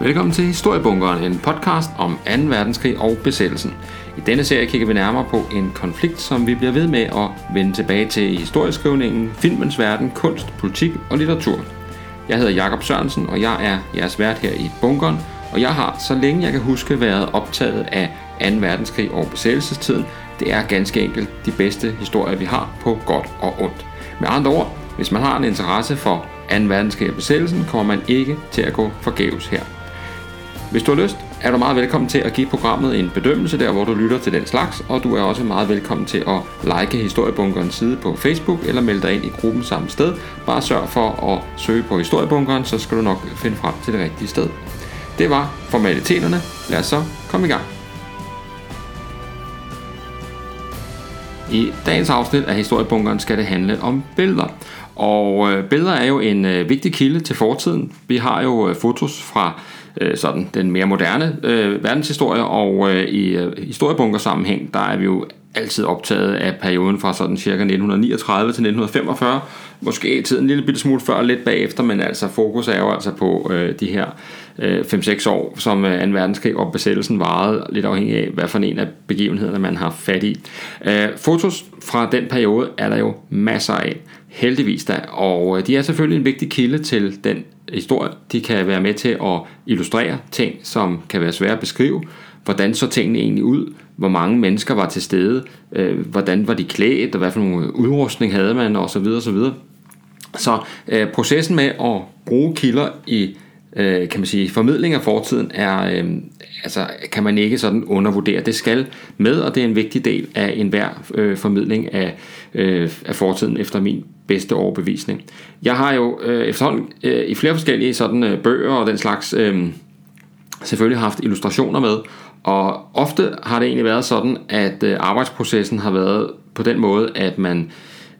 Velkommen til Historiebunkeren, en podcast om 2. verdenskrig og besættelsen. I denne serie kigger vi nærmere på en konflikt, som vi bliver ved med at vende tilbage til i historieskrivningen, filmens verden, kunst, politik og litteratur. Jeg hedder Jakob Sørensen, og jeg er jeres vært her i Bunkeren, og jeg har, så længe jeg kan huske, været optaget af 2. verdenskrig og besættelsestiden. Det er ganske enkelt de bedste historier, vi har på godt og ondt. Med andre ord, hvis man har en interesse for 2. verdenskrig og besættelsen, kommer man ikke til at gå forgæves her. Hvis du har lyst, er du meget velkommen til at give programmet en bedømmelse der, hvor du lytter til den slags, og du er også meget velkommen til at like Historiebunkerens side på Facebook eller melde dig ind i gruppen samme sted. Bare sørg for at søge på Historiebunkeren, så skal du nok finde frem til det rigtige sted. Det var formaliteterne. Lad os så komme i gang. I dagens afsnit af Historiebunkeren skal det handle om billeder. Og øh, billeder er jo en øh, vigtig kilde til fortiden. Vi har jo øh, fotos fra øh, sådan den mere moderne øh, verdenshistorie, og øh, i øh, historiebunker sammenhæng, der er vi jo altid optaget af perioden fra sådan cirka 1939 til 1945, måske tiden en lille bitte smule før lidt bagefter, men altså fokus er jo altså på øh, de her øh, 5-6 år, som øh, 2. verdenskrig og besættelsen varede, lidt afhængig af, hvad for en af begivenhederne man har fat i. Øh, fotos fra den periode er der jo masser af, heldigvis da, og øh, de er selvfølgelig en vigtig kilde til den historier, De kan være med til at illustrere ting, som kan være svære at beskrive, hvordan så tingene egentlig ud, hvor mange mennesker var til stede, øh, hvordan var de klædt, og hvad for nogle udrustning havde man, og så videre. Så øh, processen med at bruge kilder i øh, kan man sige, formidling af fortiden er, øh, altså, kan man ikke sådan undervurdere. Det skal med, og det er en vigtig del af enhver øh, formidling af, øh, af fortiden efter min bedste overbevisning. Jeg har jo øh, efterhånden øh, i flere forskellige sådan øh, bøger og den slags øh, selvfølgelig haft illustrationer med, og ofte har det egentlig været sådan, at øh, arbejdsprocessen har været på den måde, at man øh,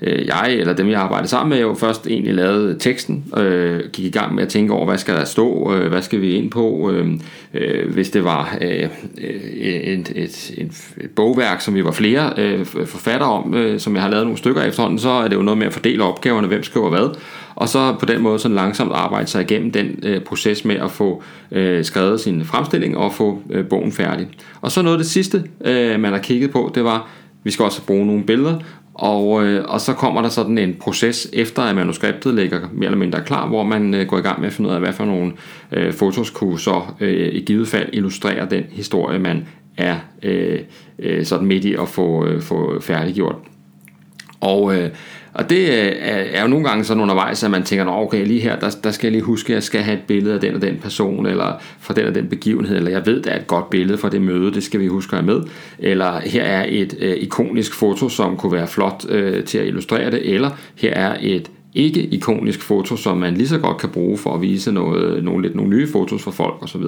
Øh, jeg eller dem jeg arbejdede sammen med jo først egentlig lavede teksten, øh, gik i gang med at tænke over, hvad skal der stå, øh, hvad skal vi ind på, øh, øh, hvis det var øh, øh et, et, et, et bogværk, som vi var flere øh, forfatter om, øh, som jeg har lavet nogle stykker efterhånden, så er det jo noget med at fordele opgaverne, hvem skriver hvad, og så på den måde sådan langsomt arbejde sig igennem den øh, proces med at få øh, skrevet sin fremstilling og få øh, bogen færdig. Og så noget af det sidste, øh, man har kigget på, det var, vi skal også bruge nogle billeder, og, øh, og så kommer der sådan en proces efter at manuskriptet ligger mere eller mindre klar, hvor man øh, går i gang med at finde ud af, hvad for nogle øh, fotos kunne så øh, i givet fald illustrere den historie, man er øh, øh, sådan midt i at få, øh, få færdiggjort. Og, øh, og det øh, er jo nogle gange sådan undervejs, at man tænker, okay, lige her, der, der skal jeg lige huske, at jeg skal have et billede af den og den person, eller fra den og den begivenhed, eller jeg ved, der er et godt billede fra det møde, det skal vi huske at have med. Eller her er et øh, ikonisk foto, som kunne være flot øh, til at illustrere det, eller her er et ikke ikonisk foto, som man lige så godt kan bruge for at vise noget, nogle, lidt nogle nye fotos for folk osv.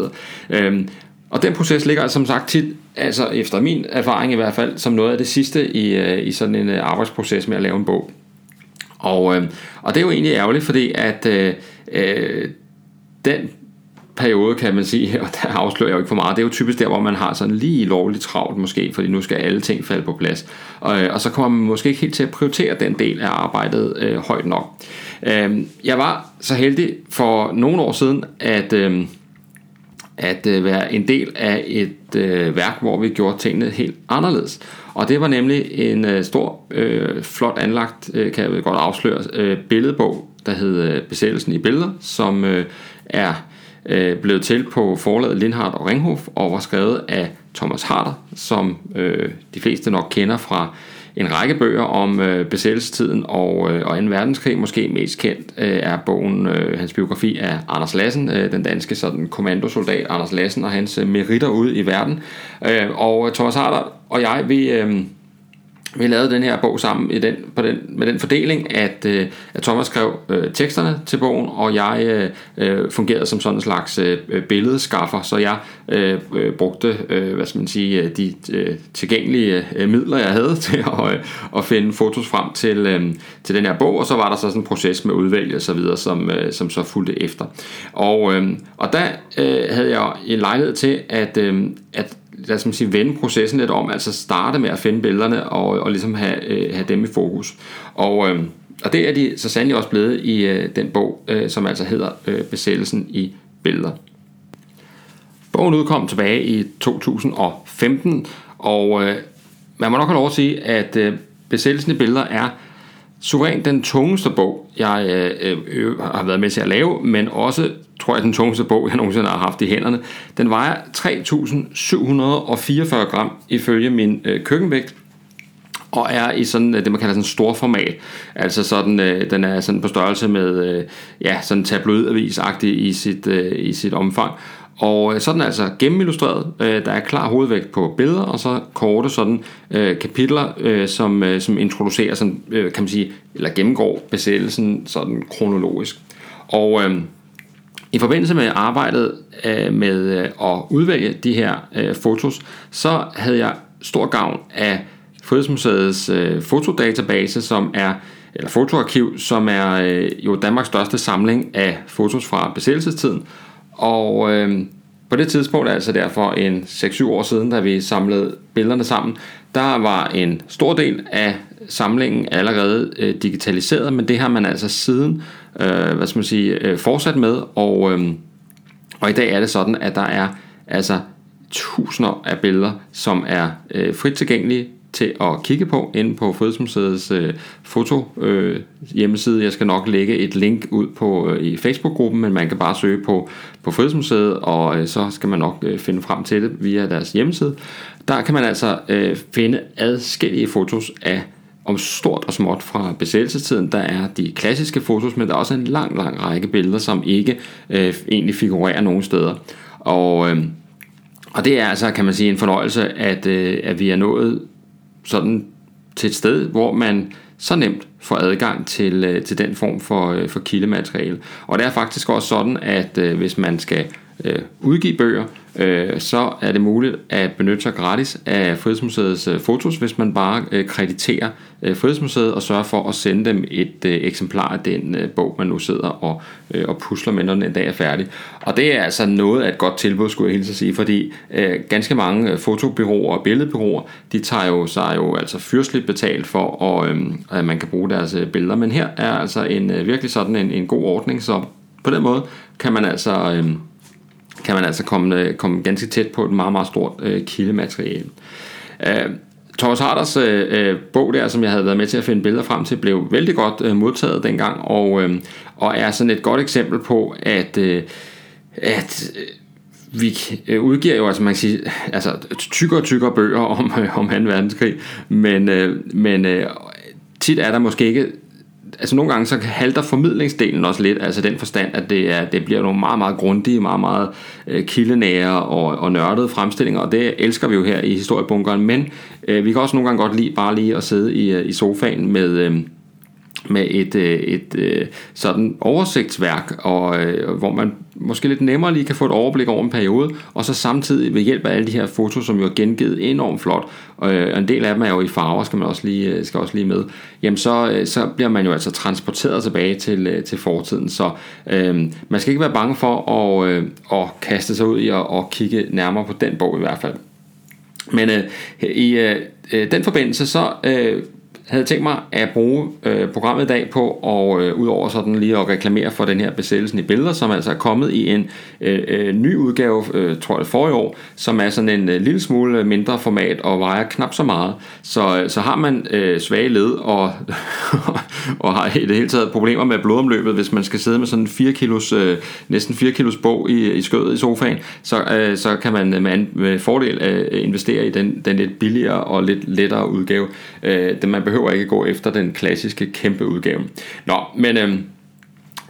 Øhm, og den proces ligger altså, som sagt tit, altså efter min erfaring i hvert fald, som noget af det sidste i, øh, i sådan en øh, arbejdsproces med at lave en bog. Og, øh, og det er jo egentlig ærgerligt, fordi at øh, øh, den periode, kan man sige, og der afslører jeg jo ikke for meget, det er jo typisk der, hvor man har sådan lige lovligt travlt måske, fordi nu skal alle ting falde på plads. Og, øh, og så kommer man måske ikke helt til at prioritere den del af arbejdet øh, højt nok. Øh, jeg var så heldig for nogle år siden, at... Øh, at øh, være en del af et øh, værk, hvor vi gjorde tingene helt anderledes. Og det var nemlig en øh, stor, øh, flot anlagt, øh, kan jeg godt afsløre, øh, billedbog, der hed øh, Besættelsen i billeder, som øh, er øh, blevet til på forlaget Lindhardt og Ringhof, og var skrevet af Thomas Harder, som øh, de fleste nok kender fra en række bøger om øh, besættelsestiden og, øh, og 2. verdenskrig. Måske mest kendt øh, er bogen, øh, hans biografi af Anders Lassen, øh, den danske sådan, kommandosoldat Anders Lassen og hans øh, meritter ud i verden. Øh, og øh, Thomas Harder og jeg, vi... Øh, vi lavede den her bog sammen i den, på den, med den fordeling, at, øh, at Thomas skrev øh, teksterne til bogen, og jeg øh, øh fungerede som sådan en slags øh, øh, billedskaffer, så jeg øh, øh, brugte øh, hvad skal man sige, øh, de øh, tilgængelige øh, midler, jeg havde til at, øh, at finde fotos frem til, øh, til den her bog, og så var der så sådan en proces med udvalg og så videre, som, øh, som så fulgte efter. Og, øh, og der øh, havde jeg en lejlighed til at, øh, at lad os sige, vende processen lidt om, altså starte med at finde billederne og, og ligesom have, øh, have dem i fokus. Og, øh, og det er de så sandelig også blevet i øh, den bog, øh, som altså hedder øh, Besættelsen i billeder. Bogen udkom tilbage i 2015, og øh, man må nok have lov at sige, at øh, besættelsen i billeder er suverænt den tungeste bog, jeg øh, øh, har været med til at lave, men også, tror jeg, den tungeste bog, jeg nogensinde har haft i hænderne. Den vejer 3.744 gram ifølge min øh, køkkenvægt, og er i sådan øh, det man kalder sådan stor format. Altså sådan øh, den er sådan på størrelse med øh, ja, sådan tabloidavisagtig i sit øh, i sit omfang. Og øh, så er den altså gennemillustreret. Øh, der er klar hovedvægt på billeder, og så korte sådan øh, kapitler, øh, som, øh, som introducerer sådan, øh, kan man sige, eller gennemgår besættelsen sådan kronologisk. Og øh, i forbindelse med arbejdet øh, med øh, at udvælge de her øh, fotos, så havde jeg stor gavn af Frihedsmuseets øh, fotodatabase, som er eller fotoarkiv, som er øh, jo Danmarks største samling af fotos fra besættelsestiden. Og øh, på det tidspunkt, altså derfor en 6-7 år siden, da vi samlede billederne sammen, der var en stor del af samlingen allerede øh, digitaliseret, men det har man altså siden øh, hvad skal man sige, øh, fortsat med, og, øh, og i dag er det sådan, at der er altså tusinder af billeder, som er øh, frit tilgængelige til at kigge på inde på Frihedsmuseets øh, foto øh, hjemmeside. Jeg skal nok lægge et link ud på øh, i Facebook-gruppen, men man kan bare søge på, på Frihedsmuseet, og øh, så skal man nok øh, finde frem til det via deres hjemmeside. Der kan man altså øh, finde adskillige fotos af om stort og småt fra besættelsestiden. Der er de klassiske fotos, men der er også en lang, lang række billeder, som ikke øh, egentlig figurerer nogen steder. Og, øh, og det er altså, kan man sige, en fornøjelse, at, øh, at vi er nået sådan til et sted, hvor man så nemt får adgang til, øh, til den form for, øh, for kildemateriale. Og det er faktisk også sådan, at øh, hvis man skal udgive bøger, øh, så er det muligt at benytte sig gratis af Frihedsmuseets øh, fotos, hvis man bare øh, krediterer øh, Frihedsmuseet og sørger for at sende dem et øh, eksemplar af den øh, bog, man nu sidder og, øh, og pusler med, når den en dag er færdig. Og det er altså noget af et godt tilbud, skulle jeg hilse at sige, fordi øh, ganske mange øh, fotobyråer og billedbyråer, de tager jo sig jo altså fyrstligt betalt for, at, øh, at man kan bruge deres øh, billeder. Men her er altså en øh, virkelig sådan en, en god ordning, så på den måde kan man altså... Øh, kan man altså komme, øh, komme ganske tæt på et meget, meget stort øh, kildemateriale. Øh, Thomas Harders øh, øh, bog der, som jeg havde været med til at finde billeder frem til, blev vældig godt øh, modtaget dengang, og, øh, og er sådan et godt eksempel på, at, øh, at øh, vi øh, udgiver jo, altså man kan sige, altså tykkere og tykkere bøger om, øh, om 2. verdenskrig, men, øh, men øh, tit er der måske ikke altså nogle gange så halter formidlingsdelen også lidt, altså den forstand, at det, er, det bliver nogle meget, meget grundige, meget, meget øh, kildenære og, og nørdede fremstillinger, og det elsker vi jo her i historiebunkeren, men øh, vi kan også nogle gange godt lide bare lige at sidde i, øh, i sofaen med... Øh, med et, øh, et, øh, sådan oversigtsværk, og, øh, hvor man måske lidt nemmere lige kan få et overblik over en periode, og så samtidig ved hjælp af alle de her fotos, som jo er gengivet enormt flot, og en del af dem er jo i farver, skal man også lige, skal også lige med, jamen så, så bliver man jo altså transporteret tilbage til, til fortiden, så øhm, man skal ikke være bange for at, at kaste sig ud i at, at kigge nærmere på den bog i hvert fald. Men øh, i øh, den forbindelse så øh, havde tænkt mig at bruge øh, programmet i dag på, og øh, udover sådan lige at reklamere for den her besættelsen i billeder, som altså er kommet i en øh, øh, ny udgave, øh, tror jeg for i år, som er sådan en øh, lille smule mindre format og vejer knap så meget. Så, øh, så har man øh, svage led og, og har i det hele taget problemer med blodomløbet, hvis man skal sidde med sådan en 4 kilos, øh, næsten 4 kilos bog i, i skødet i sofaen, så, øh, så kan man med, med fordel øh, investere i den, den lidt billigere og lidt lettere udgave. Øh, den man behøver behøver ikke gå efter den klassiske kæmpe udgave. Nå, men øh,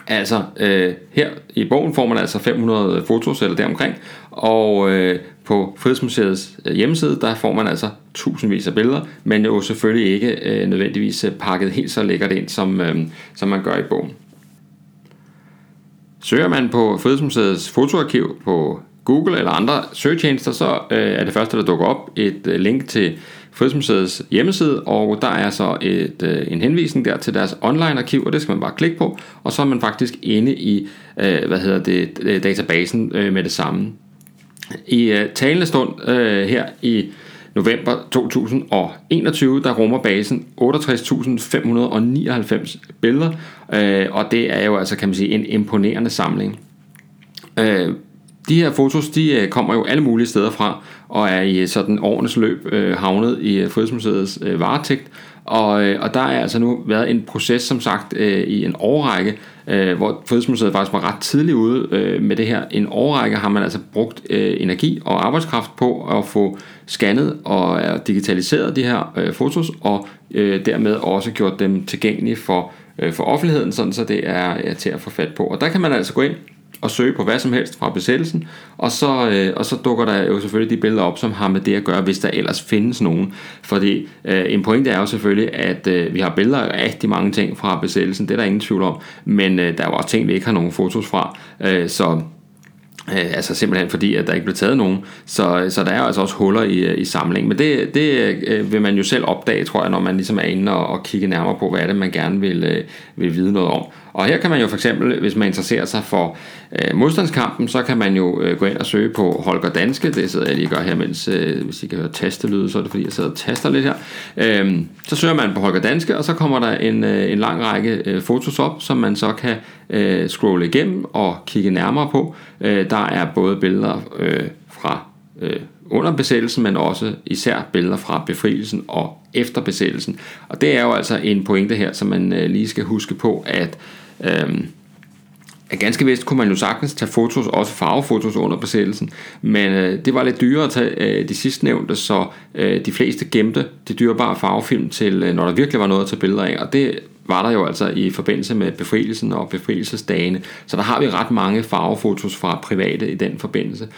altså øh, her i bogen får man altså 500 fotos eller deromkring, og øh, på Frihedsmuseets øh, hjemmeside, der får man altså tusindvis af billeder, men jo selvfølgelig ikke øh, nødvendigvis øh, pakket helt så lækkert ind, som, øh, som man gør i bogen. Søger man på Frihedsmuseets fotoarkiv på Google eller andre søgetjenester, så øh, er det første, der dukker op et øh, link til Frihedsmuseets hjemmeside, og der er så et, øh, en henvisning der til deres online-arkiv, og det skal man bare klikke på, og så er man faktisk inde i øh, hvad hedder det, databasen øh, med det samme. I øh, talende stund øh, her i november 2021, der rummer basen 68.599 billeder, øh, og det er jo altså, kan man sige, en imponerende samling. Øh, de her fotos, de øh, kommer jo alle mulige steder fra, og er i sådan årenes løb øh, havnet i øh, Frihedsmuseets øh, varetægt. Og, øh, og der er altså nu været en proces, som sagt, øh, i en årrække, øh, hvor Frihedsmuseet faktisk var ret tidligt ude øh, med det her. En årrække har man altså brugt øh, energi og arbejdskraft på at få scannet og øh, digitaliseret de her øh, fotos, og øh, dermed også gjort dem tilgængelige for, øh, for offentligheden, sådan så det er, er til at få fat på. Og der kan man altså gå ind og søge på hvad som helst fra besættelsen, og så, øh, og så dukker der jo selvfølgelig de billeder op, som har med det at gøre, hvis der ellers findes nogen. Fordi øh, en pointe er jo selvfølgelig, at øh, vi har billeder af rigtig mange ting fra besættelsen, det er der ingen tvivl om, men øh, der er jo også ting, vi ikke har nogen fotos fra, øh, så Øh, altså simpelthen fordi, at der ikke blev taget nogen. Så, så der er altså også huller i, øh, i samlingen. Men det, det øh, vil man jo selv opdage, tror jeg, når man ligesom er inde og, og kigge nærmere på, hvad er det, man gerne vil, øh, vil vide noget om. Og her kan man jo for eksempel, hvis man interesserer sig for øh, modstandskampen, så kan man jo øh, gå ind og søge på Holger Danske. Det sidder jeg lige og gør her, mens øh, hvis I kan høre tastelyd, så er det fordi, jeg sidder og taster lidt her. Øh, så søger man på Holger Danske, og så kommer der en, øh, en lang række øh, fotos op, som man så kan øh, scrolle igennem og kigge nærmere på. Øh, der er både billeder øh, fra øh, under besættelsen, men også især billeder fra befrielsen og efter besættelsen. Og det er jo altså en pointe her, som man øh, lige skal huske på, at øh, at ganske vist kunne man jo sagtens tage fotos, også farvefotos under besættelsen, men øh, det var lidt dyrere at tage øh, de sidste nævnte, så øh, de fleste gemte de dyrebare farvefilm til, øh, når der virkelig var noget at tage billeder af, og det var der jo altså i forbindelse med befrielsen og befrielsesdagene. Så der har vi ret mange farvefotos fra private i den forbindelse.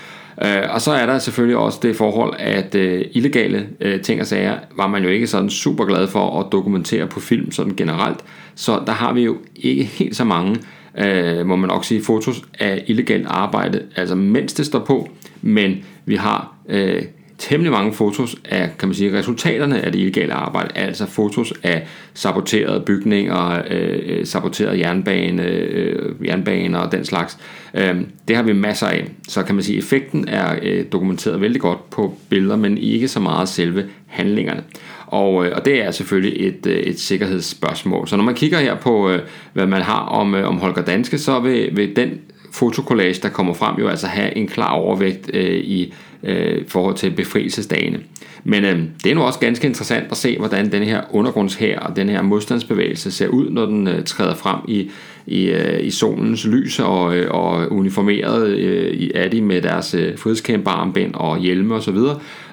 Øh, og så er der selvfølgelig også det forhold, at øh, illegale øh, ting og sager var man jo ikke sådan super glad for at dokumentere på film sådan generelt. Så der har vi jo ikke helt så mange, øh, må man nok sige, fotos af illegalt arbejde, altså mens det står på, men vi har øh, temmelig mange fotos af, kan man sige, resultaterne af det illegale arbejde, altså fotos af saboterede bygninger, øh, øh saboterede jernbane, øh, jernbaner og den slags. Øh, det har vi masser af. Så kan man sige, effekten er øh, dokumenteret vældig godt på billeder, men ikke så meget selve handlingerne. Og, øh, og det er selvfølgelig et, øh, et sikkerhedsspørgsmål. Så når man kigger her på, øh, hvad man har om, øh, om Holger Danske, så vil, vil den fotokollage, der kommer frem, jo altså have en klar overvægt øh, i øh, forhold til befrielsesdagene. Men øh, det er nu også ganske interessant at se, hvordan den her undergrundshær og den her modstandsbevægelse ser ud, når den øh, træder frem i, i, øh, i solens lys og, øh, og uniformeret øh, er de med deres øh, frihedskæmperarmbind og hjelme osv.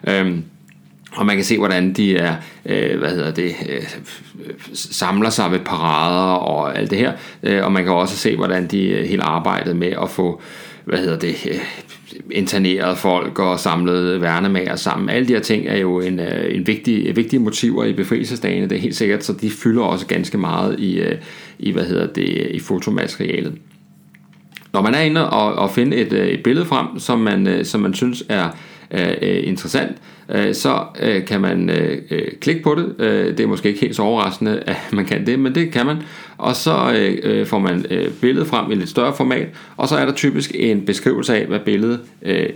Øh, og man kan se, hvordan de er, øh, hvad hedder det, øh, samler sig ved parader og alt det her. Øh, og man kan også se, hvordan de helt hele arbejdet med at få, hvad hedder det, øh, interneret folk og samlet værnemager sammen. Alle de her ting er jo en, øh, en vigtig, vigtige motiver i befrielsesdagene, det er helt sikkert, så de fylder også ganske meget i, øh, i hvad hedder det, i fotomaterialet. Når man er inde og, og finde et, et billede frem, som man, som man synes er Øh, øh, interessant, øh, så øh, kan man øh, øh, klikke på det. Øh, det er måske ikke helt så overraskende, at man kan det, men det kan man. Og så øh, øh, får man øh, billedet frem i lidt større format, og så er der typisk en beskrivelse af, hvad billedet øh,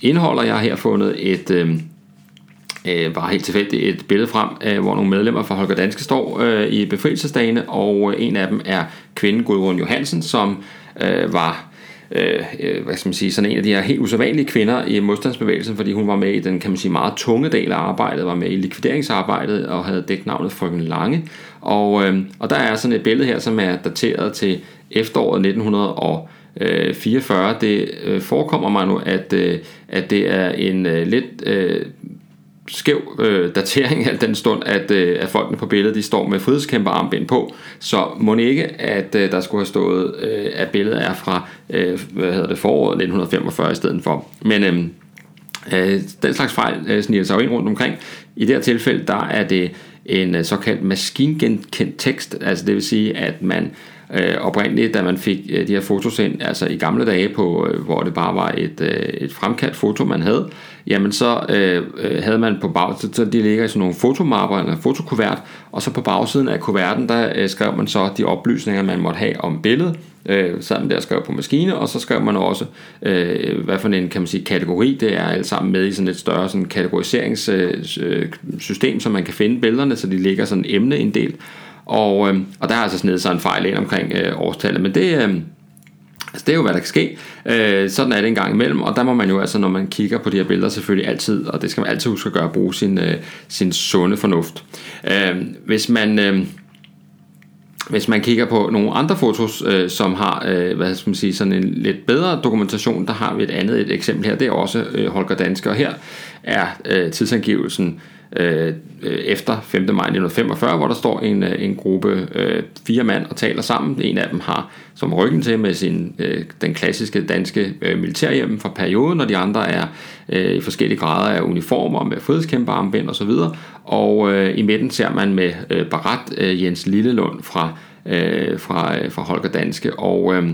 indeholder. Jeg har her fundet et... Øh, øh, bare helt tilfældigt et billede frem, øh, hvor nogle medlemmer fra Holger Danske står øh, i befrielsesdagene, og en af dem er kvinden Gudrun Johansen, som øh, var Øh, øh, hvad skal man sige, sådan en af de her helt usædvanlige kvinder i modstandsbevægelsen, fordi hun var med i den, kan man sige, meget tunge del af arbejdet, var med i likvideringsarbejdet og havde dæknavnet Frøken Lange. Og, øh, og der er sådan et billede her, som er dateret til efteråret 1944. Det øh, forekommer mig nu, at, øh, at det er en øh, lidt øh, skæv øh, datering af den stund, at, øh, at folkene på billedet de står med frihedskæmperarmbind på. Så må ikke, at øh, der skulle have stået, øh, at billedet er fra øh, hvad hedder det, foråret 1945 i stedet for. Men øh, øh, den slags fejl øh, sniger sig jo ind rundt omkring. I det her tilfælde, der er det en øh, såkaldt maskingenkendt tekst, altså det vil sige, at man øh, oprindeligt, da man fik øh, de her fotos ind, altså i gamle dage, på, øh, hvor det bare var et, øh, et fremkaldt foto, man havde, jamen så øh, øh havde man på bagsiden, så de ligger i sådan nogle fotomapper eller fotokuvert, og så på bagsiden af kuverten, der øh, skrev man så de oplysninger, man måtte have om billedet, øh, sammen der skrev på maskine, og så skrev man også, øh, hvad for en kan man sige, kategori det er, alt sammen med i sådan et større sådan kategoriseringssystem, øh, så man kan finde billederne, så de ligger sådan emneinddelt. Og, øh, og der har altså snedet sig en fejl ind omkring øh, årstallet, men det, øh, Altså, det er jo, hvad der kan ske. Øh, sådan er det en gang imellem, og der må man jo altså, når man kigger på de her billeder, selvfølgelig altid, og det skal man altid huske at gøre, bruge sin, øh, sin sunde fornuft. Øh, hvis man... Øh, hvis man kigger på nogle andre fotos, øh, som har øh, hvad skal man sige, sådan en lidt bedre dokumentation, der har vi et andet et eksempel her. Det er også øh, Holger Danske, og her er øh, tidsangivelsen øh, Øh, øh, efter 5. maj 1945, hvor der står en, øh, en gruppe øh, fire mand og taler sammen. En af dem har som ryggen til med sin, øh, den klassiske danske øh, militærhjem fra perioden, og de andre er øh, i forskellige grader af uniformer med frihedskæmper, armbind osv. Og øh, i midten ser man med øh, barat øh, Jens Lillelund fra, øh, fra, øh, fra Holger Danske, og øh,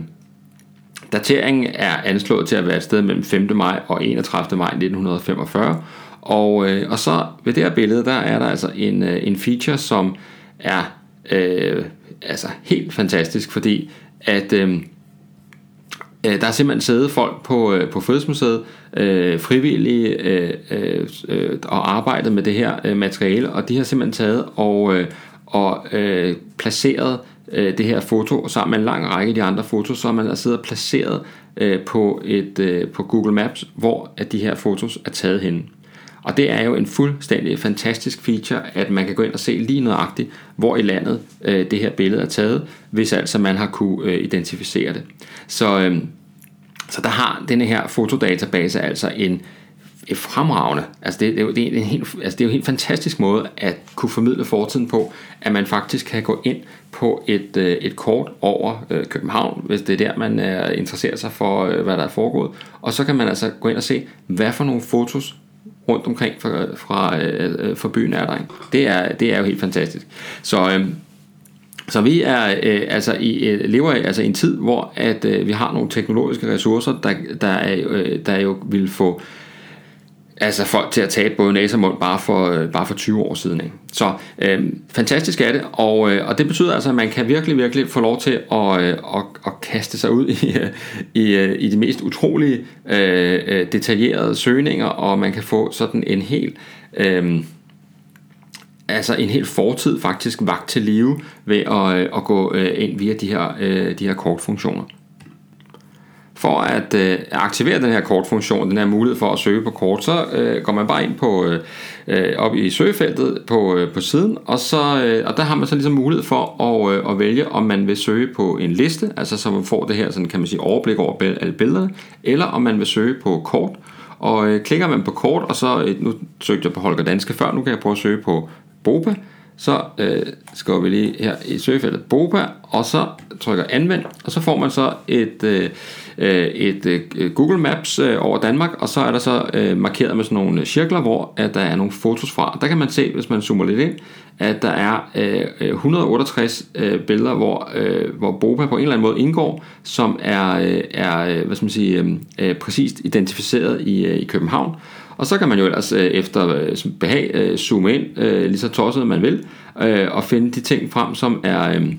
Dateringen er anslået til at være et sted mellem 5. maj og 31. maj 1945, og, øh, og så ved det her billede, der er der altså en, øh, en feature, som er øh, altså helt fantastisk, fordi at øh, øh der er simpelthen siddet folk på, øh, på Fødselsmuseet, øh, frivillige øh, øh, øh, og arbejdet med det her øh, materiale, og de har simpelthen taget og, øh, og øh, placeret øh, det her foto sammen med en lang række af de andre fotos, så man har siddet og placeret øh, på, et, øh, på Google Maps, hvor at de her fotos er taget hen. Og det er jo en fuldstændig fantastisk feature, at man kan gå ind og se lige nøjagtigt, hvor i landet øh, det her billede er taget, hvis altså man har kunne øh, identificere det. Så, øh, så der har denne her fotodatabase altså en et fremragende, altså det, det, er det, er en helt, altså det er jo en helt fantastisk måde at kunne formidle fortiden på, at man faktisk kan gå ind på et, øh, et kort over øh, København, hvis det er der, man er interesserer sig for, øh, hvad der er foregået, og så kan man altså gå ind og se, hvad for nogle fotos rundt omkring fra, fra, øh, fra byen er der. Ikke? Det, er, det er jo helt fantastisk. Så, øh, så vi er øh, altså i, øh, lever altså i en tid, hvor at øh, vi har nogle teknologiske ressourcer, der, der, er, øh, der jo vil få altså folk til at tabe både næse og mund bare for, øh, bare for 20 år siden. Ikke? Så øh, fantastisk er det, og, øh, og det betyder altså, at man kan virkelig, virkelig få lov til at, øh, at, at kaste sig ud i, i, øh, i de mest utrolige øh, øh, detaljerede søgninger, og man kan få sådan en helt... Øh, altså en helt fortid faktisk vagt til live ved at, øh, at gå øh, ind via de her, de her kortfunktioner. For at øh, aktivere den her kortfunktion, den her mulighed for at søge på kort, så øh, går man bare ind på øh, øh, op i søgefeltet på, øh, på siden, og, så, øh, og der har man så ligesom mulighed for at, øh, at vælge, om man vil søge på en liste, altså så man får det her sådan, kan man sige, overblik over alle billederne, eller om man vil søge på kort. Og øh, klikker man på kort, og så, øh, nu søgte jeg på Holger Danske før, nu kan jeg prøve at søge på Boba, så øh, skriver vi lige her i søgefeltet Boba, og så trykker anvend, og så får man så et, øh, øh, et øh, Google Maps øh, over Danmark, og så er der så øh, markeret med sådan nogle cirkler, hvor at der er nogle fotos fra. Der kan man se, hvis man zoomer lidt ind, at der er øh, øh 168 øh, billeder, hvor, øh, hvor Boba på en eller anden måde indgår, som er, øh, er øh, hvad skal man sige, øh, præcist identificeret i, øh, i København. Og så kan man jo ellers øh, efter øh, behag øh, zoome ind, øh, lige så tosset man vil, øh, og finde de ting frem, som er... Øh,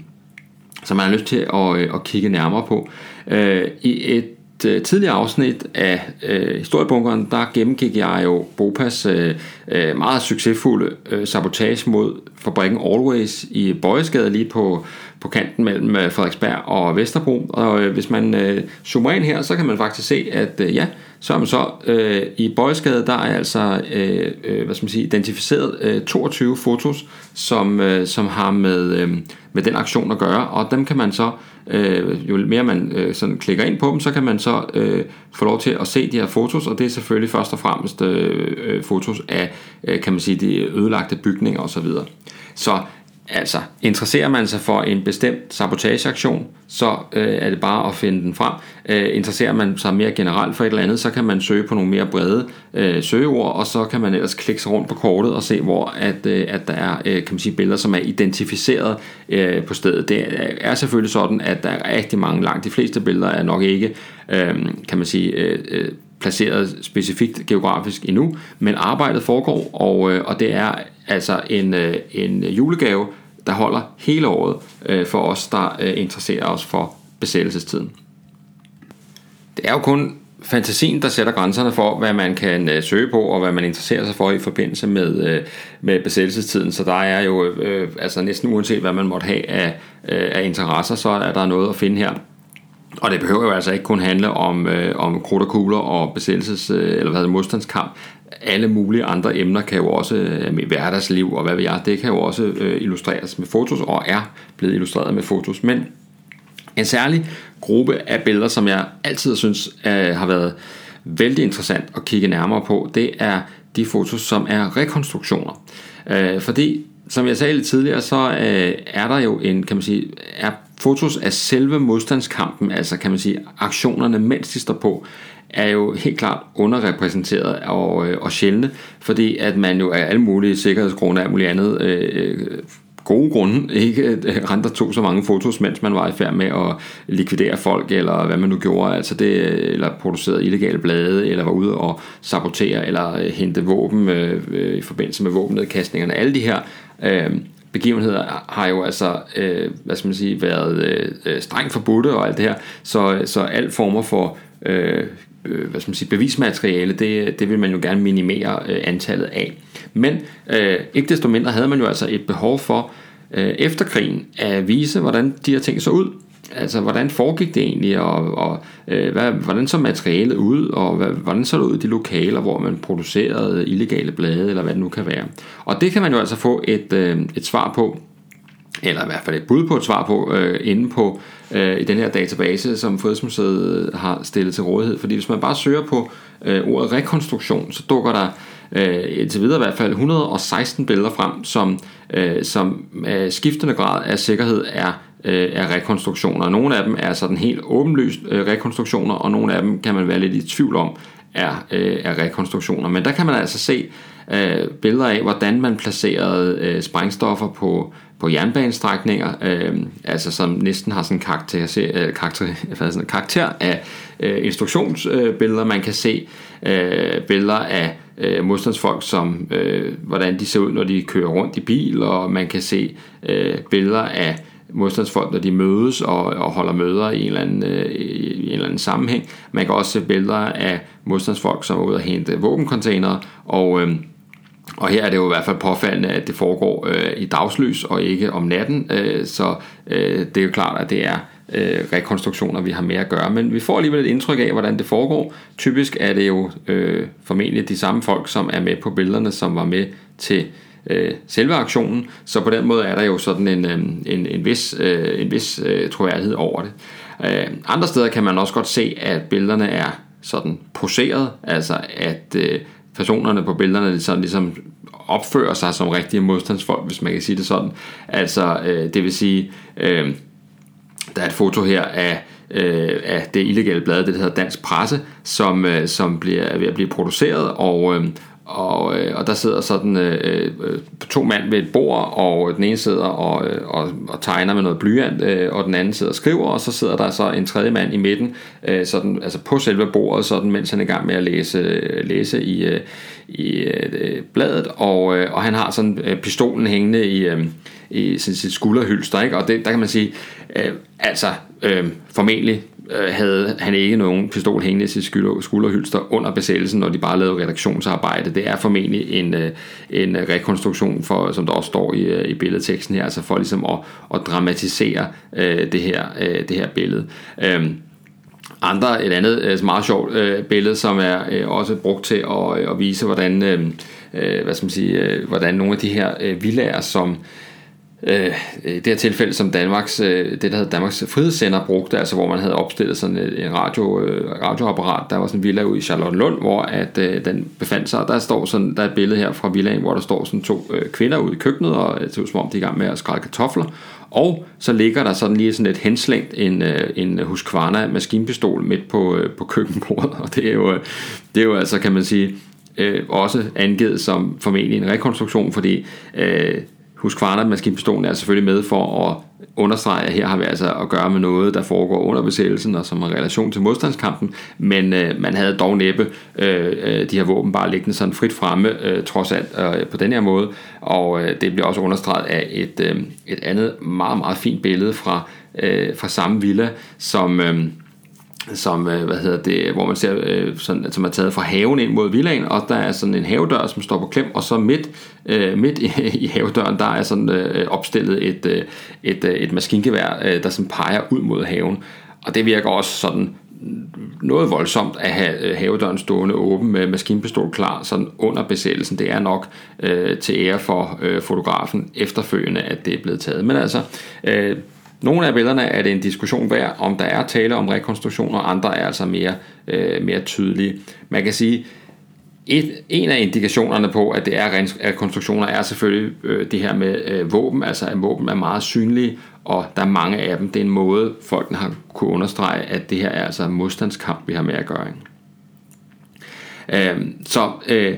som man har lyst til at, øh, at kigge nærmere på. Øh, I et øh, tidligere afsnit af øh, Historiebunkeren, der gennemgik jeg jo Bopas øh, øh meget succesfulde øh, sabotage mod fabrikken Always i Bøjesgade lige på, på kanten mellem øh, Frederiksberg og Vesterbro. Og øh, hvis man øh, zoomer ind her, så kan man faktisk se, at øh, ja, så er man så øh, i Bøjsgade, der er altså øh, øh, hvad skal man sige, identificeret øh, 22 fotos, som, øh, som har med, øh, med den aktion at gøre, og dem kan man så, øh, jo mere man øh, sådan klikker ind på dem, så kan man så øh, få lov til at se de her fotos, og det er selvfølgelig først og fremmest øh, øh fotos af, øh, kan man sige, de ødelagte bygninger osv. Så Altså, interesserer man sig for en bestemt sabotageaktion, så øh, er det bare at finde den frem. Øh, interesserer man sig mere generelt for et eller andet, så kan man søge på nogle mere brede øh, søgeord, og så kan man ellers klikke sig rundt på kortet og se, hvor at, øh, at der er øh, kan man sige, billeder, som er identificeret øh, på stedet. Det er selvfølgelig sådan, at der er rigtig mange, langt de fleste billeder er nok ikke, øh, kan man sige, øh, øh, placeret specifikt geografisk endnu, men arbejdet foregår, og, øh, og det er altså en, øh, en julegave der holder hele året øh, for os, der øh, interesserer os for besættelsestiden. Det er jo kun fantasien, der sætter grænserne for, hvad man kan øh, søge på, og hvad man interesserer sig for i forbindelse med, øh, med besættelsestiden. Så der er jo øh, altså næsten uanset, hvad man måtte have af, øh, af interesser, så er der noget at finde her. Og det behøver jo altså ikke kun handle om, øh, om krudt og kugler og besættelses- øh, eller hvad det, modstandskamp. Alle mulige andre emner kan jo også, øh, med hverdagsliv og hvad ved jeg, det kan jo også øh, illustreres med fotos og er blevet illustreret med fotos. Men en særlig gruppe af billeder, som jeg altid synes øh, har været vældig interessant at kigge nærmere på, det er de fotos, som er rekonstruktioner. Øh, fordi, som jeg sagde lidt tidligere, så øh, er der jo en, kan man sige, er fotos af selve modstandskampen, altså kan man sige aktionerne, mens de står på, er jo helt klart underrepræsenteret og, øh, og sjældne, fordi at man jo af alle mulige sikkerhedsgrunde og alt muligt andet øh, gode grunde ikke øh, rent tog så mange fotos, mens man var i færd med at likvidere folk, eller hvad man nu gjorde, altså det, eller producerede illegale blade, eller var ude og sabotere, eller øh, hente våben øh, øh, i forbindelse med våbennedkastningerne. Alle de her øh, begivenheder har jo altså, øh, hvad skal man sige, været øh, øh strengt forbudte og alt det her, så, øh, så alt former for Øh, øh, hvad skal man sige, bevismateriale, det, det vil man jo gerne minimere øh, antallet af. Men øh, ikke desto mindre havde man jo altså et behov for øh, efter krigen at vise, hvordan de her ting så ud. Altså, hvordan foregik det egentlig, og, og øh, hvad, hvordan så materialet ud, og hvad, hvordan så det ud i de lokaler, hvor man producerede illegale blade, eller hvad det nu kan være. Og det kan man jo altså få et, øh, et svar på, eller i hvert fald et bud på et svar på, øh, inde på øh, i den her database, som Fredsmuseet har stillet til rådighed. Fordi hvis man bare søger på øh, ordet rekonstruktion, så dukker der øh, indtil videre i hvert fald 116 billeder frem, som, øh, som øh, skiftende grad af sikkerhed er øh, er rekonstruktioner. Nogle af dem er sådan helt åbenlyst øh, rekonstruktioner, og nogle af dem kan man være lidt i tvivl om er, øh, er rekonstruktioner. Men der kan man altså se øh, billeder af, hvordan man placerede øh, sprængstoffer på, på jernbanestrækninger, øh, altså som næsten har sådan en karakter, øh, karakter, sådan, karakter af øh, instruktionsbilleder. Man kan se øh, billeder af øh, modstandsfolk, som øh, hvordan de ser ud, når de kører rundt i bil, og man kan se øh, billeder af modstandsfolk, når de mødes og, og holder møder i en, eller anden, øh, i en eller anden sammenhæng. Man kan også se billeder af modstandsfolk, som er ude og hente våbencontainere, og, øh, og her er det jo i hvert fald påfaldende, at det foregår øh, i dagslys og ikke om natten, øh, så øh, det er jo klart, at det er øh, rekonstruktioner, vi har med at gøre. Men vi får alligevel et indtryk af, hvordan det foregår. Typisk er det jo øh, formentlig de samme folk, som er med på billederne, som var med til øh, selve aktionen. Så på den måde er der jo sådan en, øh, en, en vis, øh, en vis øh, troværdighed over det. Øh, andre steder kan man også godt se, at billederne er sådan poseret, altså at øh, personerne på billederne sådan ligesom opfører sig som rigtige modstandsfolk, hvis man kan sige det sådan. Altså, øh, det vil sige, øh, der er et foto her af, øh, af det illegale blad, det hedder Dansk Presse, som, øh, som bliver ved at blive produceret, og, øh, og, øh, og der sidder sådan øh, øh, to mænd ved et bord, og den ene sidder og, øh, og, og tegner med noget blyant, øh, og den anden sidder og skriver, og så sidder der så en tredje mand i midten, øh, sådan, altså på selve bordet, sådan, mens han er i gang med at læse, læse i, øh, i øh, bladet, og, øh, og han har sådan øh, pistolen hængende i, øh, i sin, sit skulderhylster, ikke? og det, der kan man sige, øh, altså øh, formentlig Øh, havde han ikke nogen pistol hængende i sit skulderhylster under besættelsen, når de bare lavede redaktionsarbejde. Det er formentlig en, øh, en rekonstruktion, for, som der også står i, øh, i billedteksten her, altså for ligesom at, at dramatisere øh, det, her, øh, det her billede. Øh, andre, et andet meget sjovt øh, billede, som er øh, også brugt til at, at vise, hvordan, øh, hvad skal man sige, øh, hvordan nogle af de her øh, villager, som øh, Øh, det her tilfælde som Danmarks, øh, det der hedder Danmarks Frihedssender brugte, altså hvor man havde opstillet sådan et, en radio, øh, radioapparat, der var sådan en villa ude i Charlottenlund, hvor at, øh, den befandt sig, og der står sådan, der er et billede her fra villaen, hvor der står sådan to øh, kvinder ude i køkkenet, og det ser ud som om de er i gang med at skrælle kartofler, og så ligger der sådan lige sådan et henslængt en, øh, en Husqvarna maskinpistol midt på, øh, på køkkenbordet, og det er jo, det er jo altså, kan man sige, øh, også angivet som formentlig en rekonstruktion, fordi øh, Husqvarna maskinpistolen er selvfølgelig med for at understrege, at her har vi altså at gøre med noget, der foregår under besættelsen og som har relation til modstandskampen, men øh, man havde dog næppe øh, øh, de her våben bare liggende sådan frit fremme, øh, trods alt øh, på den her måde, og øh, det bliver også understreget af et, øh, et andet meget, meget fint billede fra, øh, fra samme villa, som... Øh, som, øh, hvad hedder det, hvor man ser, øh, sådan, som er taget fra haven ind mod villaen, og der er sådan en havedør, som står på klem, og så midt, øh, midt i, i havedøren, der er sådan opstillet et, et, et maskingevær, der som peger ud mod haven. og det virker også sådan noget voldsomt at have havedøren stående åben med maskinpistol klar sådan under besættelsen. Det er nok øh, til ære for øh, fotografen efterfølgende, at det er blevet taget. Men altså, øh, nogle af billederne er det en diskussion værd, om der er tale om rekonstruktioner, andre er altså mere, øh, mere tydelige. Man kan sige, et, en af indikationerne på, at det er rekonstruktioner, er selvfølgelig øh, det her med øh, våben, altså at våben er meget synlige, og der er mange af dem. Det er en måde, folkene har kunne understrege, at det her er altså modstandskamp, vi har med at gøre. Øh, så øh,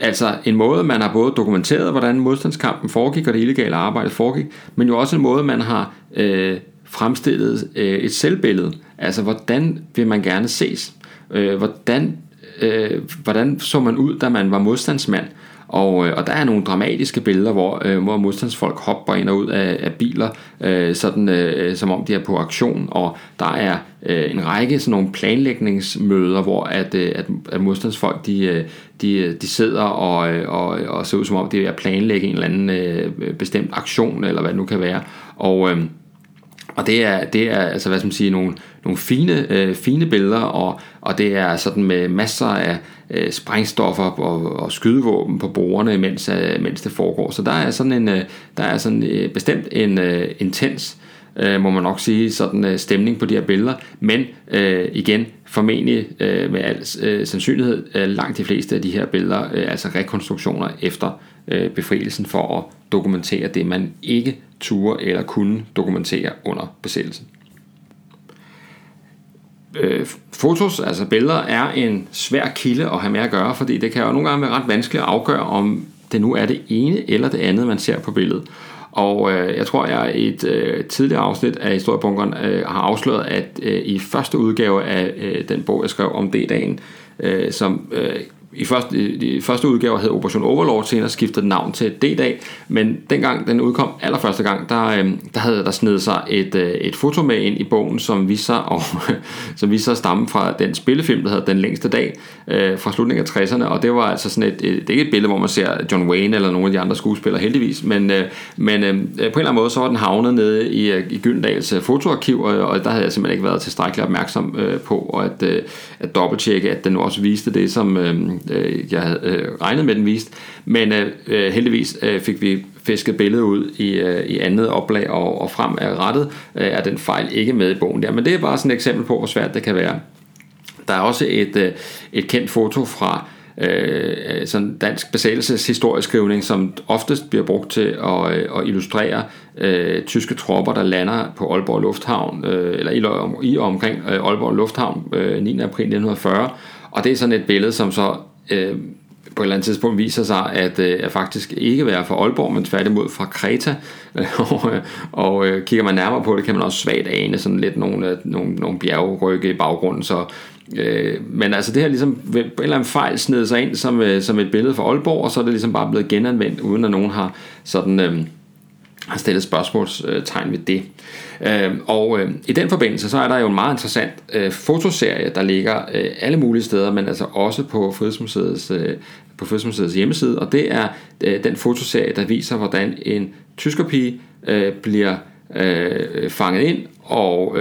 altså en måde, man har både dokumenteret, hvordan modstandskampen foregik, og det illegale arbejde foregik, men jo også en måde, man har øh, fremstillet øh, et selvbillede. Altså, hvordan vil man gerne ses? Øh, hvordan, øh, hvordan så man ud, da man var modstandsmand? Og, øh, og der er nogle dramatiske billeder, hvor, øh, hvor modstandsfolk hopper ind og ud af, af biler, øh, sådan, øh, som om de er på aktion. Og der er øh, en række sådan nogle planlægningsmøder, hvor at, øh, at, at modstandsfolk de, øh, de, de sidder og, og, og ser ud som om de er at planlægge en eller anden øh, bestemt aktion, eller hvad det nu kan være. Og... Øh, og det er, det er altså, hvad skal man sige, nogle, nogle fine, øh, fine billeder, og, og det er sådan med masser af øh, sprængstoffer og, og skydevåben på bordene, mens, øh, mens det foregår. Så der er sådan en, øh, der er sådan øh, bestemt en øh, intens, øh, må man nok sige, sådan øh, stemning på de her billeder. Men øh, igen, formentlig øh, med al øh, sandsynlighed, øh, langt de fleste af de her billeder, øh, altså rekonstruktioner efter øh, befrielsen for at dokumentere det, man ikke turde eller kunne dokumentere under besættelsen. Øh, fotos, altså billeder, er en svær kilde at have med at gøre, fordi det kan jo nogle gange være ret vanskeligt at afgøre, om det nu er det ene eller det andet, man ser på billedet. Og øh, jeg tror, jeg i et øh, tidligere afsnit af Historiebunkeren øh, har afsløret, at øh, i første udgave af øh, den bog, jeg skrev om D-dagen, øh, som øh, i første, de første udgaver hed Operation Overlord, senere skiftede navn til D-dag, men dengang den udkom allerførste gang, der, øh, der havde der snedet sig et, øh, et foto med ind i bogen, som viste sig, og, som viste sig at stamme fra den spillefilm, der hedder Den længste dag, øh, fra slutningen af 60'erne, og det var altså sådan et, et, det er ikke et billede, hvor man ser John Wayne eller nogle af de andre skuespillere heldigvis, men, øh, men øh, øh, på en eller anden måde, så var den havnet nede i, i Gyldendals fotoarkiv, og, og der havde jeg simpelthen ikke været tilstrækkeligt opmærksom på, og at, at dobbelttjekke, at den også viste det, som øh, Øh, jeg havde øh, regnet med, den vist. Men øh, øh, heldigvis øh, fik vi fisket billedet ud i, øh, i andet oplag og, og frem er rettet, øh, er den fejl ikke med i bogen der. Men det er bare sådan et eksempel på, hvor svært det kan være. Der er også et, øh, et kendt foto fra øh, øh, sådan dansk besættelseshistorieskrivning, som oftest bliver brugt til at, øh, at illustrere øh, tyske tropper, der lander på Aalborg Lufthavn, øh, eller i, i omkring øh, Aalborg Lufthavn øh, 9. april 1940. Og det er sådan et billede, som så øh, på et eller andet tidspunkt viser sig at, øh, at faktisk ikke være fra Aalborg, men tværtimod fra Kreta. og, øh, og øh, kigger man nærmere på det, kan man også svagt ane sådan lidt nogle, nogle, nogle bjergrygge i baggrunden. Så, øh, men altså det her ligesom på en eller anden fejl sned sig ind som, som et billede fra Aalborg, og så er det ligesom bare blevet genanvendt, uden at nogen har sådan... Øh, har stillet spørgsmålstegn ved det. Øhm, og øhm, i den forbindelse, så er der jo en meget interessant øh, fotoserie, der ligger øh, alle mulige steder, men altså også på Frihedsmuseets, øh, på Frihedsmuseets hjemmeside, og det er den fotoserie, der viser, hvordan en tyskerpige bliver fanget ind og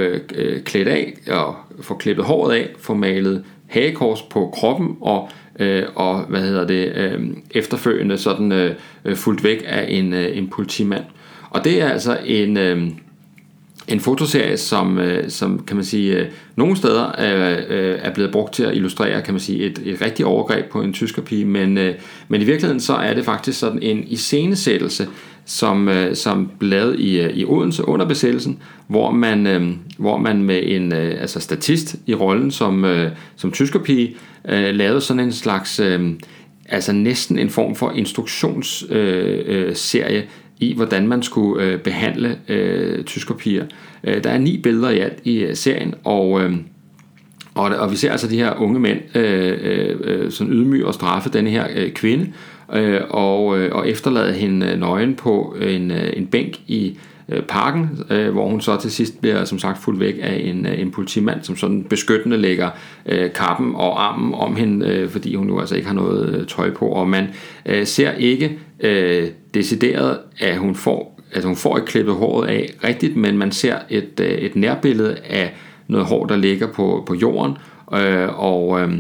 klædt af, og får klippet håret af, får malet hagekors på kroppen, og øh, og hvad hedder det, øh, efterfølgende sådan øh, fuldt væk af en, øh, en politimand. Og det er altså en, øh, en fotoserie, som, øh, som kan man sige, øh, nogle steder øh, øh, er blevet brugt til at illustrere kan man sige, et, et rigtigt overgreb på en tyskerpige, men, øh, men i virkeligheden så er det faktisk sådan en iscenesættelse, som, øh, som blev lavet i, øh, i Odense under besættelsen, hvor man, øh, hvor man med en øh, altså statist i rollen som, øh, som tyskerpige øh, lavede sådan en slags... Øh, altså næsten en form for instruktionsserie øh, øh, i, hvordan man skulle øh, behandle øh, tyskerpiger. Øh, der er ni billeder i alt i øh, serien, og, øh, og, og vi ser altså de her unge mænd øh, øh, øh sådan ydmyge og straffe denne her øh, kvinde, øh, og, øh, og efterlade hende øh, nøgen på en, øh, en bænk i øh, parken, øh, hvor hun så til sidst bliver som sagt fuldt væk af en, øh, en politimand, som sådan beskyttende lægger øh, kappen og armen om hende, øh, fordi hun jo altså ikke har noget øh, tøj på, og man øh, ser ikke øh, decideret, at hun får altså hun får ikke klippet håret af rigtigt, men man ser et, øh, et nærbillede af noget hår, der ligger på, på jorden, øh, og... Øh,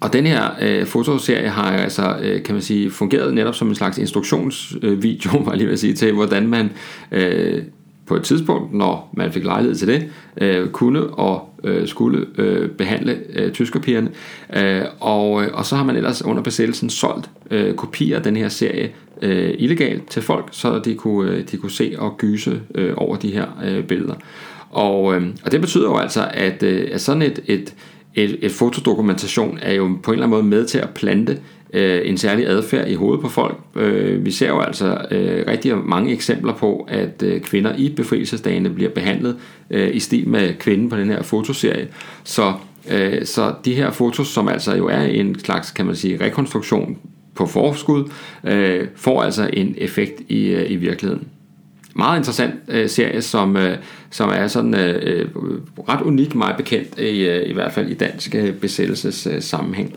og den her øh, fotoserie har altså, øh, kan man sige, fungeret netop som en slags instruktionsvideo, øh, var jeg lige vil sige, til hvordan man øh, på et tidspunkt, når man fik lejlighed til det, øh, kunne og øh, skulle øh, behandle øh, tyskerpigerne. Øh, og, øh, og så har man ellers under besættelsen solgt øh, kopier af den her serie øh, illegalt til folk, så de kunne, øh, de kunne se og gyse øh, over de her øh, billeder. Og, øh, og det betyder jo altså, at, øh, at sådan et, et, et, et fotodokumentation er jo på en eller anden måde med til at plante øh, en særlig adfærd i hovedet på folk. Øh, vi ser jo altså øh, rigtig mange eksempler på, at øh, kvinder i befrielsesdagene bliver behandlet øh, i stil med kvinden på den her fotoserie. Så, øh, så de her fotos, som altså jo er en slags, kan man sige, rekonstruktion på forskud, øh, får altså en effekt i, øh, i virkeligheden meget interessant øh, serie, som, øh, som er sådan øh, øh, ret unik, meget bekendt, i, øh, i hvert fald i dansk øh, besættelses Øh, sammenhæng.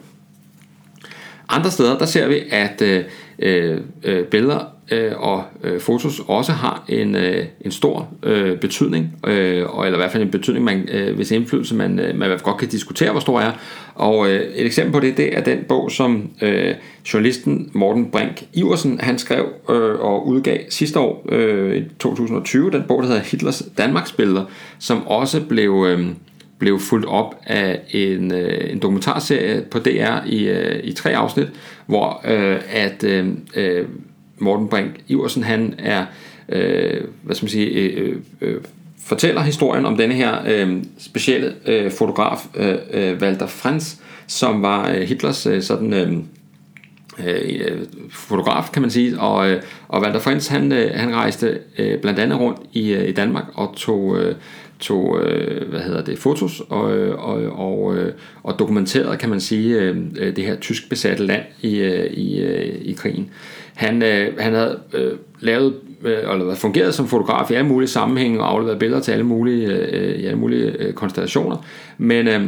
Andre steder, der ser vi, at øh, Øh, øh, billeder øh, og øh, fotos også har en, øh, en stor øh, betydning, øh, og, eller i hvert fald en betydning, man, øh, hvis indflydelse man, øh, man godt kan diskutere, hvor stor er. Og øh, et eksempel på det, det er den bog, som øh, journalisten Morten Brink Iversen, han skrev øh, og udgav sidste år, øh, i 2020, den bog, der hedder Hitlers Danmarks Billeder, som også blev... Øh, blev fuldt op af en, øh, en dokumentarserie på DR i, øh, i tre afsnit, hvor øh, at øh, øh, Morten Brink Iversen han er øh, hvad skal man sige øh, øh, øh, fortæller historien om denne her øh, specielle øh, fotograf øh, øh, Walter Franz, som var øh, Hitlers øh, sådan øh, øh, fotograf, kan man sige, og, øh, og Walter Frens, han, øh, han rejste øh, blandt andet rundt i, øh, i Danmark og tog, øh, tog øh, hvad hedder det, fotos og, øh, og, og, øh, og dokumenterede, kan man sige, øh, øh, det her tysk besatte land i, øh, i, øh, i krigen. Han, øh, han havde øh, lavet øh, eller fungeret som fotograf i alle mulige sammenhænge og afleveret billeder til alle mulige, øh, i alle mulige øh, konstellationer, men øh,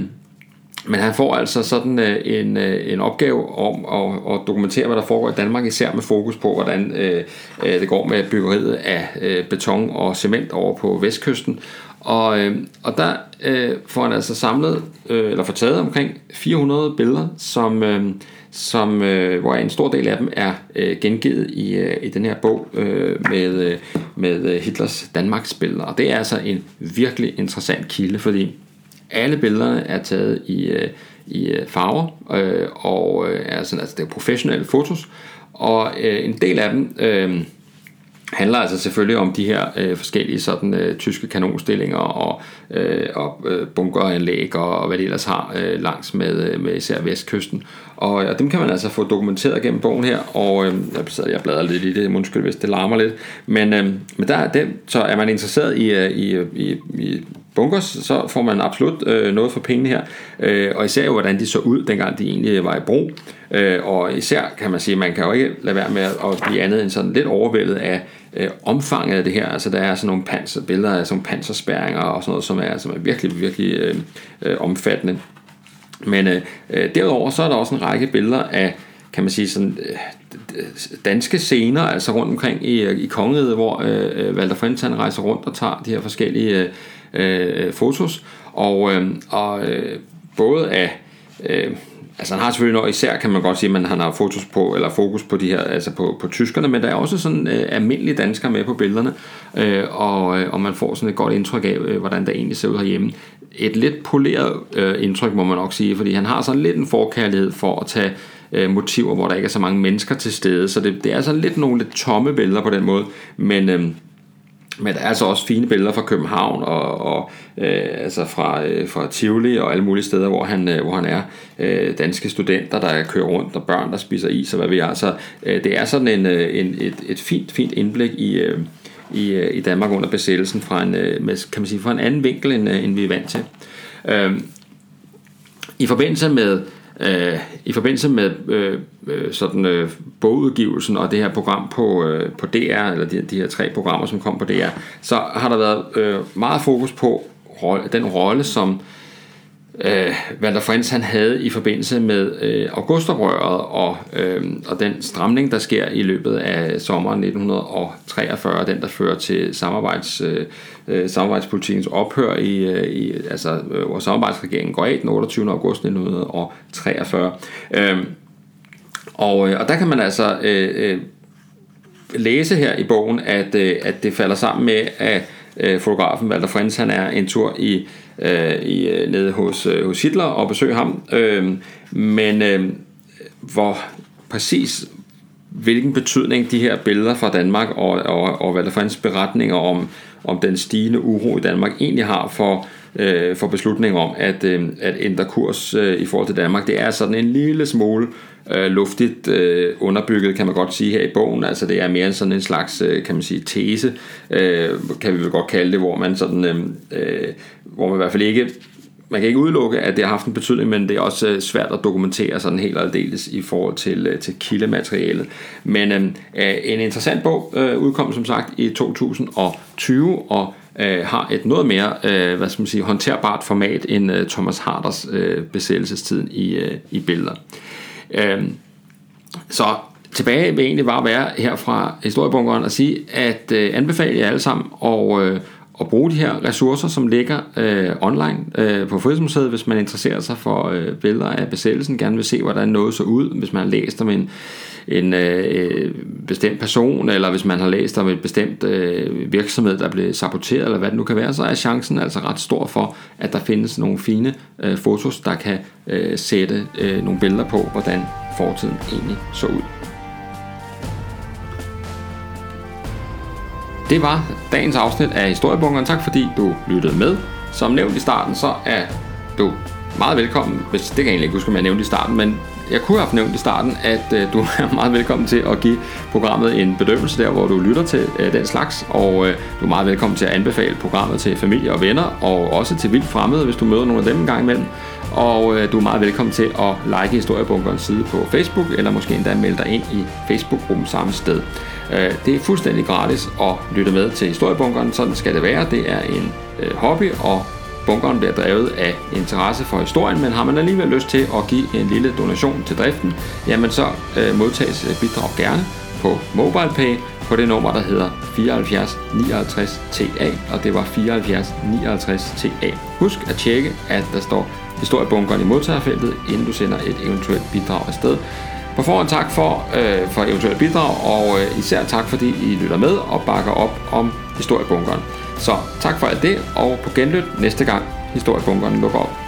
men han får altså sådan øh, en, øh, en opgave om at, at dokumentere, hvad der foregår i Danmark, især med fokus på, hvordan øh, øh, det går med byggeriet af øh, beton og cement over på vestkysten. Og, øh, og der øh, får han altså samlet, øh, eller får taget omkring 400 billeder, som, øh, som, øh, hvor en stor del af dem er øh, gengivet i, øh, i den her bog øh, med, øh, med øh, Hitlers Danmarks billeder. Og det er altså en virkelig interessant kilde, fordi alle billederne er taget i, øh, i øh, farver, øh, og øh, er sådan, altså det er professionelle fotos, og øh, en del af dem øh, handler altså selvfølgelig om de her øh, forskellige sådan øh, tyske kanonstillinger og, øh, og øh, bunkeranlæg og, og hvad de ellers har øh, langs med, øh, med især vestkysten. Og, og dem kan man altså få dokumenteret gennem bogen her, og øh, jeg, jeg bladrer lidt i det, undskyld hvis det larmer lidt, men, øh, men der er det, så er man interesseret i, øh, i, i, i bunkers, så får man absolut øh, noget for pengene her. Øh, og især jo, hvordan de så ud, dengang de egentlig var i brug. Øh, og især kan man sige, man kan jo ikke lade være med at blive andet end sådan lidt overvældet af øh, omfanget af det her. Altså der er sådan nogle panser, billeder af sådan nogle panserspærringer og sådan noget, som er, som er virkelig, virkelig øh, øh, omfattende. Men øh, øh, derudover så er der også en række billeder af kan man sige sådan øh, danske scener, altså rundt omkring i, øh, i kongeriget, hvor øh, øh Walter Frentz han rejser rundt og tager de her forskellige øh, fotos, og, øh, og øh, både af øh, altså han har selvfølgelig noget, især kan man godt sige, at han har fotos på, eller fokus på de her, altså på, på tyskerne, men der er også sådan øh, almindelige danskere med på billederne, øh, og, øh, og man får sådan et godt indtryk af, øh, hvordan det egentlig ser ud herhjemme. Et lidt poleret øh, indtryk, må man nok sige, fordi han har sådan lidt en forkærlighed for at tage øh, motiver, hvor der ikke er så mange mennesker til stede, så det, det er sådan lidt nogle lidt tomme billeder på den måde, men... Øh, men der er altså også fine billeder fra København og, og øh, altså fra, øh, fra Tivoli og alle mulige steder, hvor han, øh, hvor han er. Øh, danske studenter, der kører rundt, og børn, der spiser is og hvad vi er. Så øh, det er sådan en, øh, en, et, et fint, fint indblik i, øh, i, øh, i Danmark under besættelsen fra en, øh, med, kan man sige, fra en anden vinkel, end, øh, end vi er vant til. Øh, I forbindelse med Øh, I forbindelse med øh, øh, sådan øh, bogudgivelsen og det her program på, øh, på DR, eller de, de her tre programmer, som kom på DR, så har der været øh, meget fokus på rolle, den rolle, som øh, Øh, Walter Frens han havde i forbindelse med øh, augustoprøret og, øh, og den stramning, der sker i løbet af sommeren 1943, den der fører til samarbejds, øh, øh samarbejdspolitikens ophør i, øh, i altså, øh, hvor samarbejdsregeringen går af den 28. august 1943. Øh, og, øh, og der kan man altså øh, øh, læse her i bogen, at, øh, at det falder sammen med, at øh, fotografen Walter Frens han er en tur i øh, i, øh, nede hos, øh, hos Hitler og besøge ham. Øh, men øh, hvor præcis hvilken betydning de her billeder fra Danmark og, og, og Walter Frens beretninger om, om den stigende uro i Danmark egentlig har for, øh, for beslutningen om at, øh, at ændre kurs øh, i forhold til Danmark. Det er sådan en lille smule øh, luftigt øh, underbygget, kan man godt sige her i bogen. Altså det er mere sådan en slags, øh, kan man sige, tese, øh, kan vi vel godt kalde det, hvor man sådan, øh, øh, hvor man i hvert fald ikke man kan ikke udelukke, at det har haft en betydning, men det er også øh, svært at dokumentere sådan helt aldeles i forhold til, øh, til kildematerialet. Men øh, øh, en interessant bog øh, udkom som sagt i 2020, og øh, har et noget mere øh, hvad skal man sige, håndterbart format end øh, Thomas Harders øh, besættelsestiden i, øh, i billeder. Øh, så tilbage vil egentlig bare være her fra historiebunkeren og sige, at øh, anbefale jer alle sammen og øh, at bruge de her ressourcer, som ligger øh, online øh, på Frihedsmuseet, hvis man interesserer sig for øh, billeder af besættelsen, gerne vil se, hvordan noget så ud, hvis man har læst om en, en øh, bestemt person, eller hvis man har læst om et bestemt øh, virksomhed, der blev saboteret, eller hvad det nu kan være, så er chancen altså ret stor for, at der findes nogle fine øh, fotos, der kan øh, sætte øh, nogle billeder på, hvordan fortiden egentlig så ud. Det var dagens afsnit af Historiebunkeren. Tak fordi du lyttede med. Som nævnt i starten, så er du meget velkommen, hvis det kan jeg egentlig ikke huske, om jeg nævnte i starten, men jeg kunne have nævnt i starten, at øh, du er meget velkommen til at give programmet en bedømmelse der, hvor du lytter til øh, den slags, og øh, du er meget velkommen til at anbefale programmet til familie og venner, og også til vildt fremmede, hvis du møder nogle af dem en gang imellem. Og øh, du er meget velkommen til at like Historiebunkerens side på Facebook, eller måske endda melde dig ind i Facebook-gruppen samme sted. Øh, det er fuldstændig gratis at lytte med til Historiebunkeren, sådan skal det være. Det er en øh, hobby, og bunkeren bliver drevet af interesse for historien, men har man alligevel lyst til at give en lille donation til driften, jamen så øh, modtages øh, bidrag gerne på MobilePay på det nummer, der hedder 74 59 TA, og det var 74 59 TA. Husk at tjekke, at der står historiebunkeren i modtagerfeltet, inden du sender et eventuelt bidrag afsted. På forhånd tak for, øh, for eventuelt bidrag, og øh, især tak fordi I lytter med og bakker op om historiebunkeren. Så tak for alt det, og på genlyt næste gang historiebunkeren lukker op.